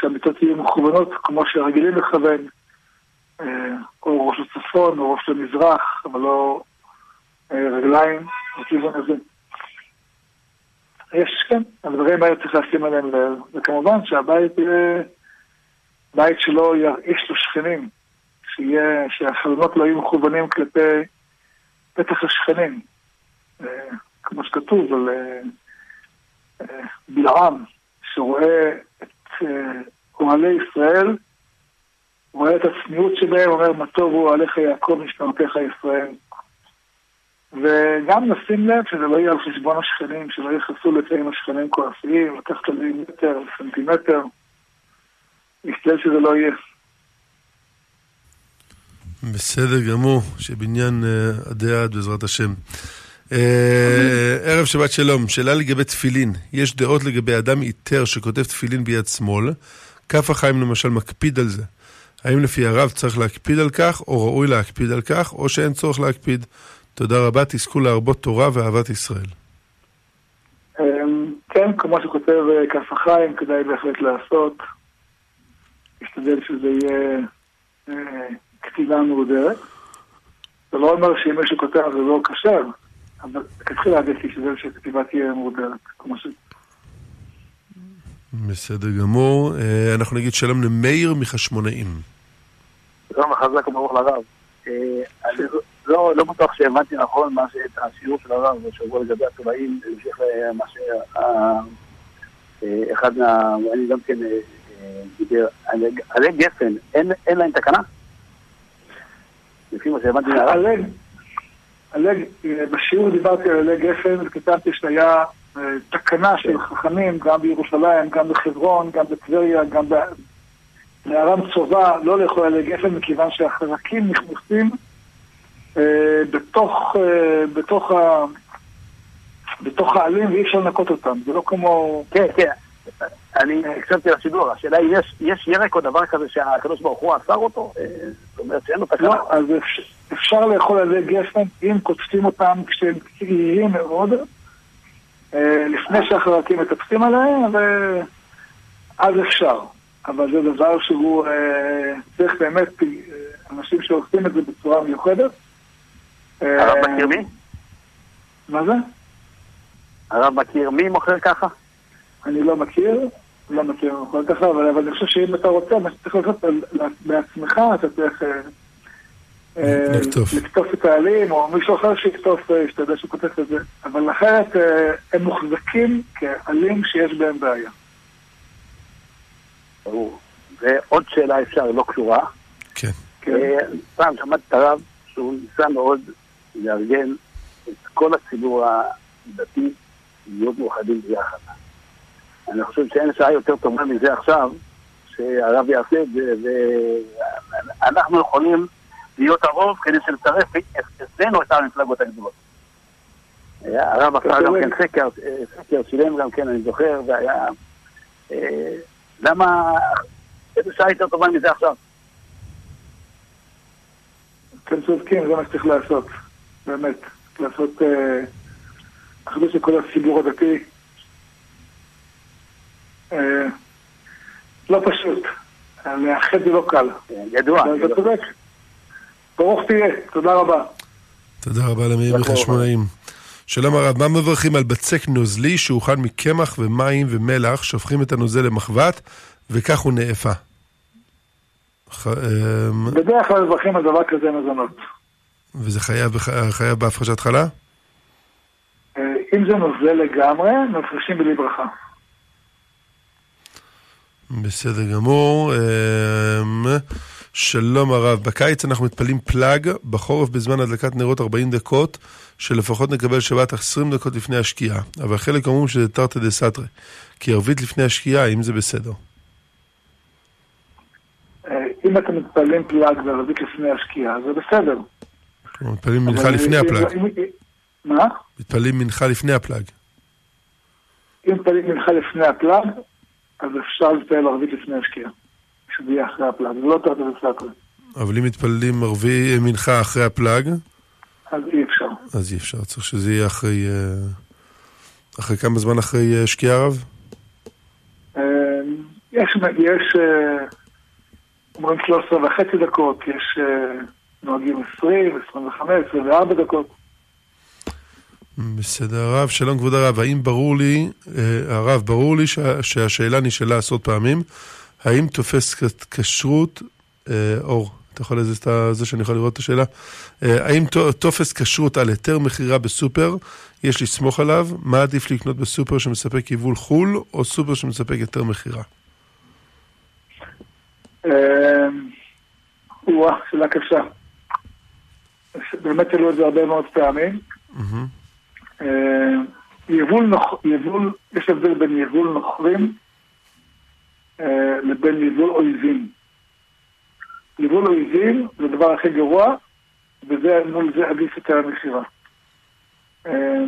שהמיטות יהיו מכוונות כמו שרגילים לכוון, או ראש לצפון או ראש למזרח, אבל לא רגליים בכיוון הזה. יש, כן, הדברים האלה צריך לשים עליהם לב, וכמובן שהבית יהיה בית שלא ירעיש לשכנים, שיהיה, שהחלונות לא יהיו מכוונים כלפי פתח השכנים, אה, כמו שכתוב על אה, אה, בלעם, שרואה את אוהלי ישראל, רואה את הצניעות שלהם, אומר מה טוב הוא אוהליך יעקב משמרתך ישראל. וגם נשים לב שזה לא יהיה על חשבון השכנים, שלא יכנסו לפעמים השכנים כועסים, לקחת עליהם מטר, סנטימטר. להשתדל שזה לא יהיה. בסדר גמור, שבניין אה, עדי עד בעזרת השם. אה, ערב שבת שלום, שאלה לגבי תפילין. יש דעות לגבי אדם איתר שכותב תפילין ביד שמאל, כף החיים למשל מקפיד על זה. האם לפי הרב צריך להקפיד על כך, או ראוי להקפיד על כך, או שאין צורך להקפיד? תודה רבה, תזכו להרבות תורה ואהבת ישראל. אמ, כן, כמו שכותב אה, כף החיים, כדאי בהחלט לעשות. להשתדל שזה יהיה אה, כתיבה מהודרת. זה לא אומר שאם מישהו כותב זה לא כשר, אבל כתחילה עדיף להשתדל שהכתיבה תהיה מהודרת, כמו ש... בסדר גמור. אה, אנחנו נגיד שלום למאיר מחשמונאים. שלום וחזק וברוך לרב. לא, לא בטוח שהבנתי נכון מה את השיעור של הרב בשבוע לגבי התולעים, בהמשך למה שאחד מה... אני גם כן דיבר, עלי גפן, אין להם תקנה? לפי מה שהבנתי מהרב. בשיעור דיברתי על עלי גפן וכתבתי שהיה תקנה של חכמים גם בירושלים, גם בחברון, גם בטבריה, גם בארם צובה, לא לאכול עלי גפן מכיוון שהחרקים נכנסים אה, בתוך, אה, בתוך, בתוך העלים ואי אפשר לנקות אותם, זה לא כמו... כן, כן, אני הקשבתי לשידור, השאלה היא, יש, יש ירק או דבר כזה שהקדוש ברוך הוא אסר אותו? אה, זאת אומרת שאין לו תקנה? לא, אז אפשר לאכול על זה גפן אם קוטפים אותם כשהם קרירים מאוד, לפני שהחרקים מטפסים עליהם, אז אפשר. אבל זה דבר שהוא צריך באמת אנשים שעושים את זה בצורה מיוחדת. הרב אה, מכיר מי? מה זה? הרב מכיר מי מוכר ככה? אני לא מכיר, לא מכיר מוכר ככה, אבל, אבל אני חושב שאם אתה רוצה, מה שצריך לעשות בעצמך, אתה צריך אה, אה, לקטוף את העלים, או מישהו אחר שיקטוף, ישתדל שהוא כותב את זה. אבל אחרת הם מוחזקים כעלים שיש בהם בעיה. ברור. ועוד שאלה אפשר, לא קשורה. כן. פעם שמעתי את הרב שהוא ניסה מאוד לארגן את כל הציבור הדתי להיות מאוחדים ביחד. אני חושב שאין שעה יותר טובה מזה עכשיו, שהרב יעשה את זה, ואנחנו יכולים להיות הרוב כדי שנצרף אצלנו את המפלגות הגדולות. הרב עשה גם כן סקר, סקר שילם גם כן, אני זוכר, והיה... אה, למה... איזה שעה יותר טובה מזה עכשיו? אתם צודקים, זה מה שצריך לעשות. באמת, לעשות אחדות אה, של כל הציבור הדתי, אה, לא פשוט. לאחד זה לא קל. ידוע. אתה צודק. ברוך תהיה, תודה רבה. תודה רבה למאיר מחשמונאים. שלום הרב, מה מברכים על בצק נוזלי שהוכן מקמח ומים ומלח, שופכים את הנוזל למחבת, וכך הוא נאפה? אמ, בדרך כלל מברכים על דבר כזה מזונות. וזה חייב, חייב בהפרשת חלה? אה, אם זה נוזל לגמרי, מפרשים בלי ברכה. בסדר גמור. אמ, שלום הרב, בקיץ אנחנו מתפללים פלאג, בחורף בזמן הדלקת נרות 40 דקות, שלפחות נקבל שבת 20 דקות לפני השקיעה. אבל חלק אומרים שזה תרתי דסתרי, כי ערבית לפני השקיעה, האם זה בסדר? אה, אם אתם מתפללים פלאג וערבית לפני השקיעה, זה בסדר. מתפללים מנחה לפני הפלאג. מה? מתפללים מנחה לפני הפלאג. אם מתפללים מנחה לפני הפלאג, אז אפשר להתפלל ערבית לפני השקיעה. שזה יהיה אחרי הפלאג, זה לא תרתי דסתרי. אבל אם מתפללים ערבי מנחה אחרי הפלאג, אז אי אפשר. אז אי אפשר. צריך שזה יהיה אחרי... אה, אחרי כמה זמן אחרי אה, שקיעה הרב? אה, יש, יש, אה, אומרים 13 וחצי דקות, יש אה, נוהגים 20, 25, 24 דקות. בסדר הרב, שלום כבוד הרב, האם ברור לי, אה, הרב, ברור לי שה, שהשאלה נשאלה עשרות פעמים, האם תופס כשרות, אה, אור, אתה יכול לזה, את זה שאני יכול לראות את השאלה, אה, האם טופס כשרות על היתר מכירה בסופר, יש לסמוך עליו, מה עדיף לקנות בסופר שמספק יבול חו"ל, או סופר שמספק היתר מכירה? וואה, שאלה קשה. באמת העלו את זה הרבה מאוד פעמים. יבול, נוח, יבול, יש הבדל בין יבול נוכרים אה, לבין יבול אויבים. יבול אויבים זה הדבר הכי גרוע, וזה מול זה עדיף את המכירה. אה,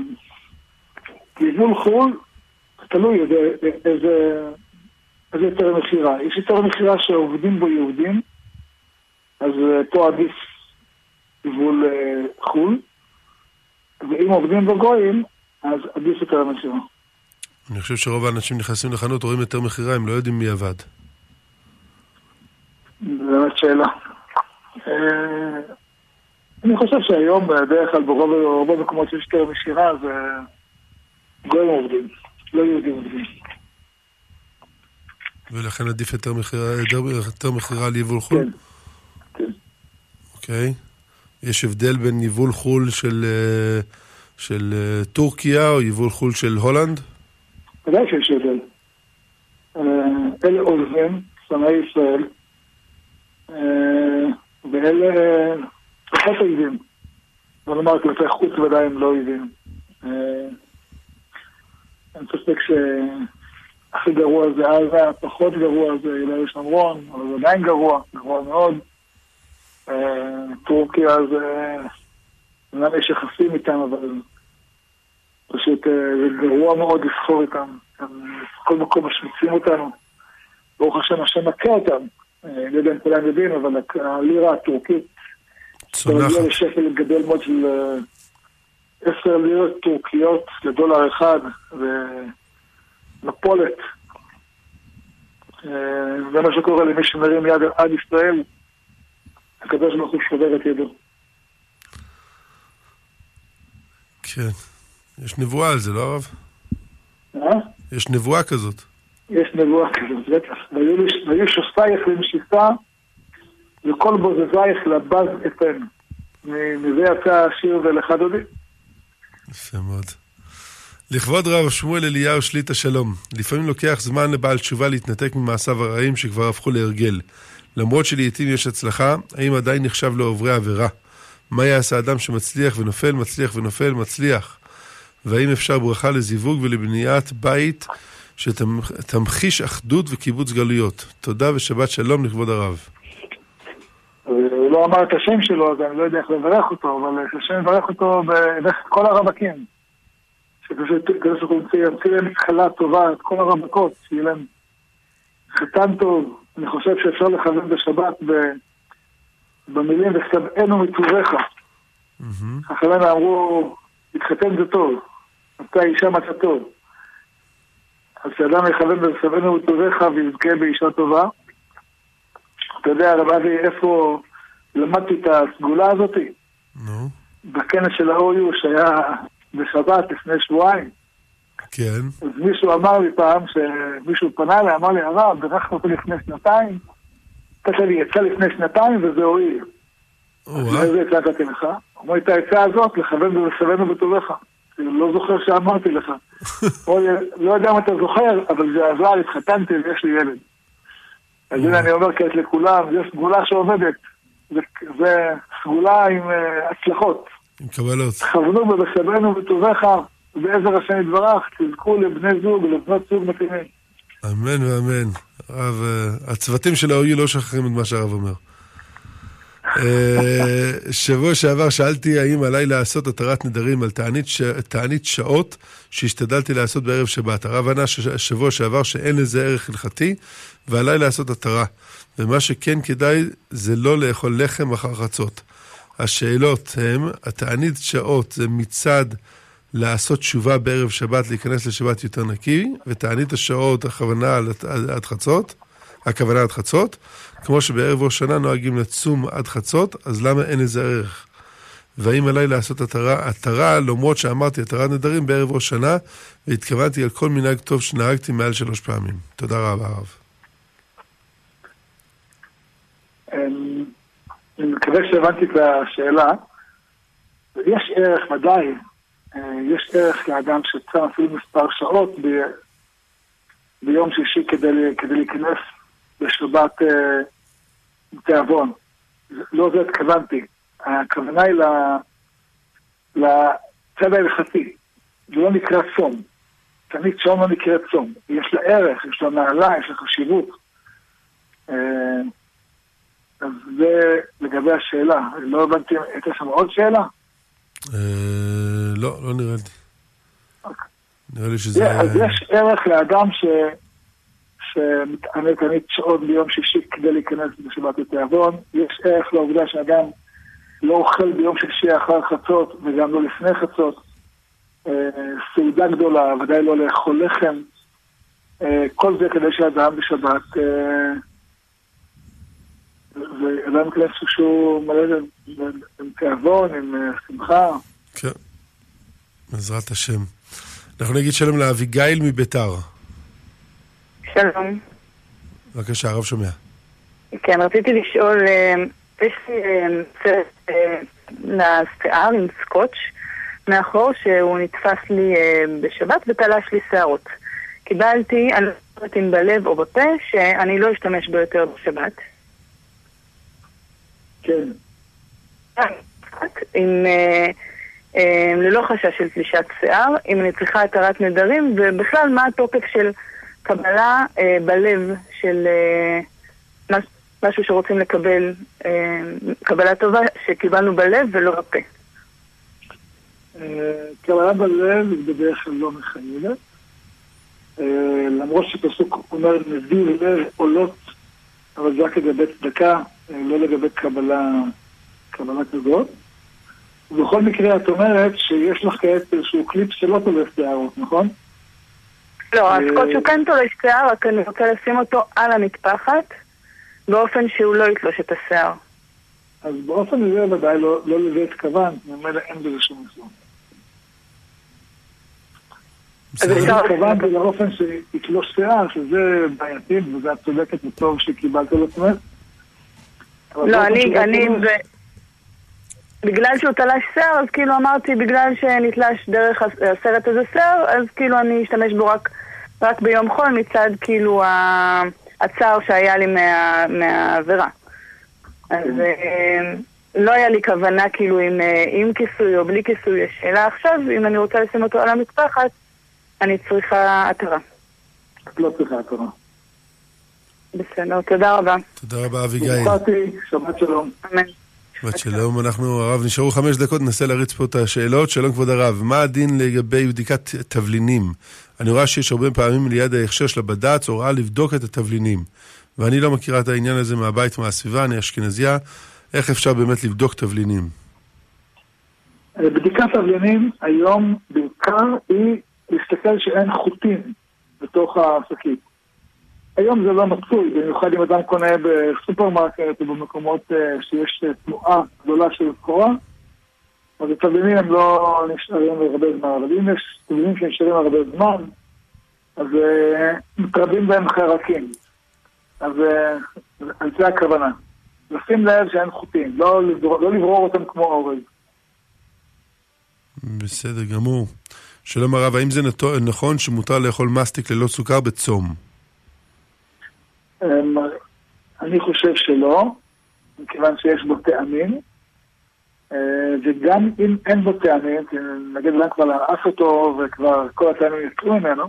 יבול חו"ל, תלוי איזה, יותר מכירה. יש יותר מכירה שעובדים בו יהודים, אז אה, פה עדיף יבול חו"ל. ואם עובדים בגויים, אז עדיף יותר המכירה. אני חושב שרוב האנשים נכנסים לחנות, רואים היתר מכירה, הם לא יודעים מי עבד. זו באמת שאלה. אה, אני חושב שהיום בדרך כלל ברוב המקומות שיש יותר מכירה זה גויים עובדים, לא יהודים עובדים. ולכן עדיף היתר מכירה, על יבול חו"ל? כן. כן. אוקיי. יש הבדל בין יבול חו"ל של, אה, של אה, טורקיה או יבול חו"ל של הולנד? ודאי שיש הבדל. אה, אלה עוזבים, שונאי ישראל, אה, ואלה פחות אויבים. בוא נאמר כלפי חוץ ודאי הם לא אויבים. אין ספק שהכי גרוע זה עזה, הפחות גרוע זה יהודה ושומרון, אבל זה עדיין גרוע, גרוע מאוד. טורקיה זה... אומנם יש יחסים איתם, אבל פשוט אה, זה גרוע מאוד לסחור איתם. בכל מקום משמיצים אותנו. ברוך השם, השם מכה אותם. אה, אני לא יודע אם כולם יודעים, אבל הלירה הטורקית, אתה מגיע צונחת. לשפל גדול מאוד של אה, עשר לירות טורקיות לדולר אחד, ומפולת. אה, זה מה שקורה למי שמרים יד עד ישראל, הקדוש ברוך הוא שובר את ידו. כן. יש נבואה על זה, לא הרב? אה? יש נבואה כזאת. יש נבואה כזאת, בטח. והיו שופטייך למשיסה, וכל בוזזייך לבז אתן. מזה יצא השיר ולך דודי. יפה מאוד. לכבוד רב שמואל אליהו שליטה שלום, לפעמים לוקח זמן לבעל תשובה להתנתק ממעשיו הרעים שכבר הפכו להרגל. למרות שלעיתים יש הצלחה, האם עדיין נחשב לעוברי עבירה? מה יעשה אדם שמצליח ונופל, מצליח ונופל, מצליח? והאם אפשר ברכה לזיווג ולבניית בית שתמחיש אחדות וקיבוץ גלויות? תודה ושבת שלום לכבוד הרב. הוא לא אמר את השם שלו, אז אני לא יודע איך לברך אותו, אבל השם יברך אותו בדרך כל הרווקים. שפשוט כדי שהוא ימציא להם התחלה טובה, את כל הרווקות, שיהיה להם חתן טוב. אני חושב שאפשר לכוון בשבת במילים ושבענו מטובך. מהמם. חכמינו אמרו, להתחתן זה טוב, אתה אישה מצא טוב. אז שאדם יכוון בסבנו ובטובך ויזכה באישה טובה. אתה יודע, הרב אבי, איפה למדתי את הסגולה הזאת? נו, בכנס של ה-OU שהיה בשבת לפני שבועיים. כן. אז מישהו אמר לי פעם, שמישהו פנה אליי, אמר לי, הרב, בירכת אותי לפני שנתיים, נתת לי יצא לפני שנתיים וזה הועיל. או-אה. איזה עצה נתתי לך? אמר לי, את העצה הזאת, לכוון ובסבנו בטובך. לא זוכר שאמרתי לך. *laughs* לי, לא יודע אם אתה זוכר, אבל זה עזר, התחתנתי ויש לי ילד. אז הנה אני אומר כעת לכולם, זו סגולה שעובדת. זה- סגולה עם אה, הצלחות. עם קבלות. כוונו ובסבנו בטובך, בעזר השם יתברך, תזכו לבני זוג, לבנות זוג מתאימים. אמן ואמן. הרב, אה, הצוותים של ה-OU לא שוכחים את מה שהרב אומר. אה, שבוע שעבר שאלתי האם עליי לעשות התרת נדרים על תענית, ש... תענית שעות שהשתדלתי לעשות בערב שבת. הרב ענה ש... שבוע שעבר שאין לזה ערך הלכתי ועליי לעשות התרה. ומה שכן כדאי זה לא לאכול לחם אחר חצות. השאלות הם, התענית שעות זה מצד לעשות תשובה בערב שבת, להיכנס לשבת יותר נקי, ותענית השעות, הכוונה עד חצות, הכוונה עד חצות, כמו שבערב ראש שנה נוהגים לצום עד חצות, אז למה אין לזה ערך? והאם עליי לעשות התרה, התרה, למרות שאמרתי התרת נדרים בערב ראש שנה, והתכוונתי על כל מנהג טוב שנהגתי מעל שלוש פעמים. תודה רבה, הרב. אמ, אני מקווה שהבנתי את השאלה. יש ערך, ודאי, אה, יש ערך לאדם שצם אפילו מספר שעות. ביום שישי כדי, כדי להיכנס לשבת אה, תיאבון. לא זה התכוונתי. הכוונה היא לצד ההלכתי. זה לא נקרא צום. תמיד צום לא נקרא צום. יש לה ערך, יש לה מעלה, יש לה חשיבות. אה, אז זה לגבי השאלה. לא הבנתי, הייתה שם עוד שאלה? אה, לא, לא נראה לי. אוקיי. נראה לי שזה... אז יש ערך לאדם ש... שמתענה תמיד שעות ביום שישי כדי להיכנס בשבת התיאבון. יש ערך לעובדה שאדם לא אוכל ביום שישי אחר חצות וגם לא לפני חצות. אה, סעודה גדולה, ודאי לא לאכול לחם. אה, כל זה כדי שאדם בשבת, אה, ואדם ייכנס שהוא מלא עם תיאבון, עם אה, שמחה. כן, בעזרת השם. אנחנו נגיד שלום לאביגיל מביתר. שלום. בבקשה, הרב שומע. כן, רציתי לשאול, אה, יש לי אה, סרט אה, לשיער עם סקוץ' מאחור שהוא נתפס לי אה, בשבת ותלש לי שערות. קיבלתי, אני לא יודעת אם בלב או בפה, שאני לא אשתמש בו יותר בשבת. כן. עם, אה, אה, ללא חשש של תלישת שיער, אם אני צריכה התרת נדרים, ובכלל מה התוקף של קבלה אה, בלב של אה, מש, משהו שרוצים לקבל, אה, קבלה טובה שקיבלנו בלב ולא בפה. אה, קבלה בלב היא בדרך כלל לא מחייבת. אה, למרות שפסוק אומר נביא לב עולות, אבל זה רק לגבי צדקה, אה, לא לגבי קבלה, קבלה כזאת. ובכל מקרה את אומרת שיש לך כעת איזשהו קליפ שלא תולף שערות, נכון? לא, אה, הסקוץ' הוא כן תולש שיער, רק אני רוצה לשים אותו על המטפחת, באופן שהוא לא יתלוש את השיער. אז באופן הזה ודאי לא, לא לזה התכוונת, ממילא אין בזה שום איסור. אז אני אפשר- התכוונתי לאופן שיתלוש שיער, שזה בעייתי, וזה את צודקת וטוב שקיבלת על עצמך. לא, אני, אני. בגלל שהוא תלש שיער, אז כאילו אמרתי, בגלל שנתלש דרך הס- הסרט הזה שיער, אז כאילו אני אשתמש בו רק, רק ביום חול מצד כאילו הצער שהיה לי מה, מהעבירה. אז אה, לא היה לי כוונה כאילו עם, אה, עם כיסוי או בלי כיסוי, השאלה עכשיו, אם אני רוצה לשים אותו על המטפחת, אני צריכה התרה. את לא צריכה התורה. בסדר, תודה רבה. תודה רבה, אביגיל. שבת שלום. אמן. בת שלום, אנחנו, הרב, נשארו חמש דקות, ננסה להריץ פה את השאלות. שלום, כבוד הרב, מה הדין לגבי בדיקת תבלינים? אני רואה שיש הרבה פעמים ליד ההכשר של הבד"ץ הוראה לבדוק את התבלינים. ואני לא מכירה את העניין הזה מהבית ומהסביבה, אני אשכנזייה. איך אפשר באמת לבדוק תבלינים? בדיקת תבלינים היום בעיקר היא להסתכל שאין חוטים בתוך השקית. היום זה לא מצוי, במיוחד אם אדם קונה בסופרמרקט או במקומות אה, שיש תנועה גדולה של סחורה, אז התבלינים הם לא נשארים הרבה זמן, אבל אם יש תבלינים שנשארים הרבה זמן, אז uh, מתרבים בהם חרקים. אז uh, זה הכוונה. לשים לב שאין חוטים, לא לברור, לא לברור אותם כמו אורז. בסדר גמור. שלום הרב, האם זה נכון שמותר לאכול מסטיק ללא סוכר בצום? אמ, אני חושב שלא, מכיוון שיש בו טעמים, אה, וגם אם אין בו טעמים, נגיד אדם כבר לעף אותו וכבר כל הטעמים יצאו ממנו,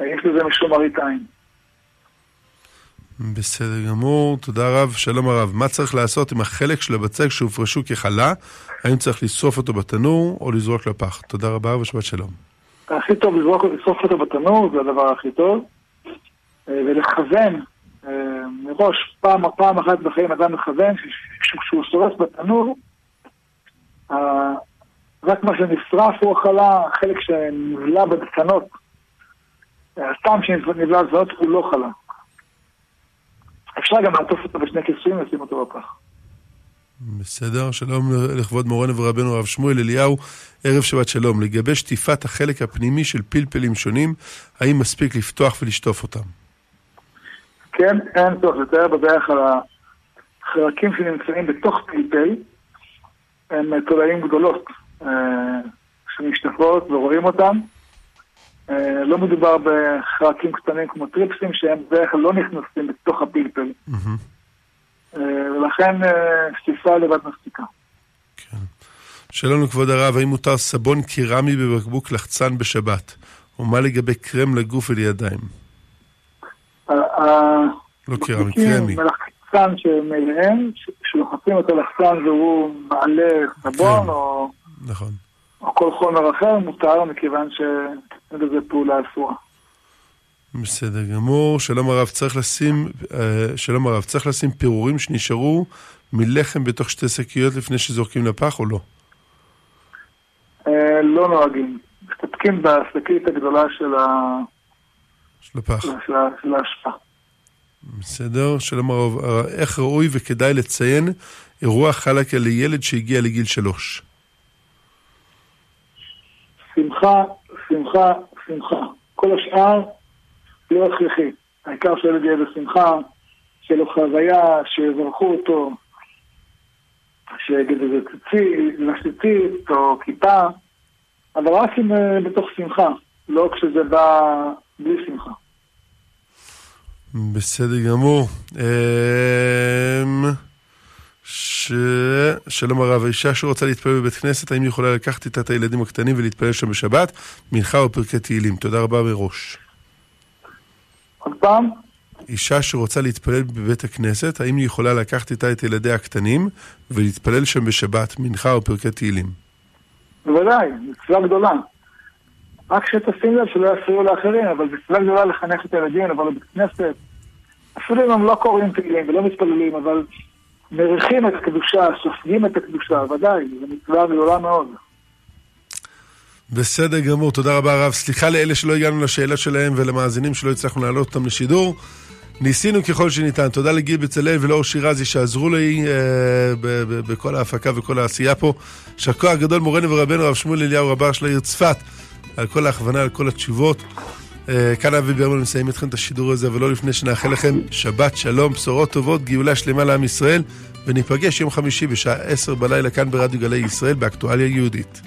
אה, יש לזה משום מראית עין. בסדר גמור, תודה רב. שלום הרב. מה צריך לעשות עם החלק של הבצק שהופרשו כחלה? האם צריך לשרוף אותו בתנור או לזרוק לפח? תודה רבה ושבת שלום. הכי טוב לזרוק, לשרוף אותו בתנור, זה הדבר הכי טוב. אה, ולכוון אה, מראש, פעם, פעם אחת בחיים אדם מכוון, כשהוא שורף בתנור, רק מה שנשרף הוא החלה, החלק שנבלע בדקנות, הטעם שנבלע בדקנות הוא לא חלה. אפשר גם לעטוף אותו בשני כיסויים ולשים אותו בפח. בסדר, שלום לכבוד מורנו ורבנו הרב שמואל אליהו, ערב שבת שלום. לגבי שטיפת החלק הפנימי של פלפלים שונים, האם מספיק לפתוח ולשטוף אותם? כן, אין צורך לתאר בדרך על החלקים שנמצאים בתוך פלפל, הם תולעים גדולות אה, שנשטפות ורואים אותם. אה, לא מדובר בחלקים קטנים כמו טריפסים שהם בדרך כלל לא נכנסים בתוך הפלפל. אה, ולכן שטיפה לבד מספיקה. כן. שלום לכבוד הרב, האם מותר סבון קירמי בבקבוק לחצן בשבת? ומה לגבי קרם לגוף ולידיים? לא קירמי, קרמי. לחצן שמאליהם, שלוחצים אותו לחצן והוא מעלה סבון כן. או... נכון. או כל חומר אחר מותר מכיוון שאין לזה פעולה אסורה. בסדר גמור. שלום הרב, צריך לשים, אה, שלום הרב, צריך לשים פירורים שנשארו מלחם בתוך שתי שקיות לפני שזורקים לפח או לא? אה, לא נוהגים. מסתפקים בשקית הגדולה של ה... של הפח. של ההשפעה. בסדר. שלום הרב, איך ראוי וכדאי לציין אירוע חלקה לילד שהגיע לגיל שלוש? שמחה, שמחה, שמחה. כל השאר לא הכרחי. העיקר שילד יהיה בשמחה, שיהיה לו חוויה, שיברכו אותו, שיגיד איזה ציצית או כיפה, אבל רק אם אה, בתוך שמחה, לא כשזה בא בלי שמחה. בסדר גמור. אמ, ש... שלום הרב, האישה שרוצה להתפלל בבית כנסת, האם היא יכולה לקחת איתה את הילדים הקטנים ולהתפלל שם בשבת? מנחה או פרקי תהילים. תודה רבה מראש. עוד פעם? אישה שרוצה להתפלל בבית הכנסת, האם היא יכולה לקחת איתה את ילדיה הקטנים ולהתפלל שם בשבת, מנחה או פרקי תהילים? בוודאי, מצווה גדולה. רק שתשים לב שלא יפריעו לאחרים, אבל מצווה גדולה לחנך את הילדים, לבוא לבית כנסת. אפילו אם הם לא קוראים תהילים ולא מתפללים, אבל מריחים את הקדושה, סופגים את הקדושה, ודאי, זו מצווה גדולה מאוד. בסדר גמור, תודה רבה הרב. סליחה לאלה שלא הגענו לשאלה שלהם ולמאזינים שלא הצלחנו להעלות אותם לשידור. ניסינו ככל שניתן. תודה לגיל בצלאל ולאור שירזי שעזרו לי אה, בכל ההפקה וכל העשייה פה. יישר כוח גדול מורנו ורבנו הרב שמואל אליהו רבה של העיר צפת, על כל ההכוונה, על כל התשובות. אה, כאן אבי ברמן מסיים אתכם את השידור הזה, אבל לא לפני שנאחל לכם שבת שלום, בשורות טובות, גאולה שלמה לעם ישראל, וניפגש יום חמישי בשעה עשר בלילה כאן ברדיו גלי ישראל באקטואליה יהודית.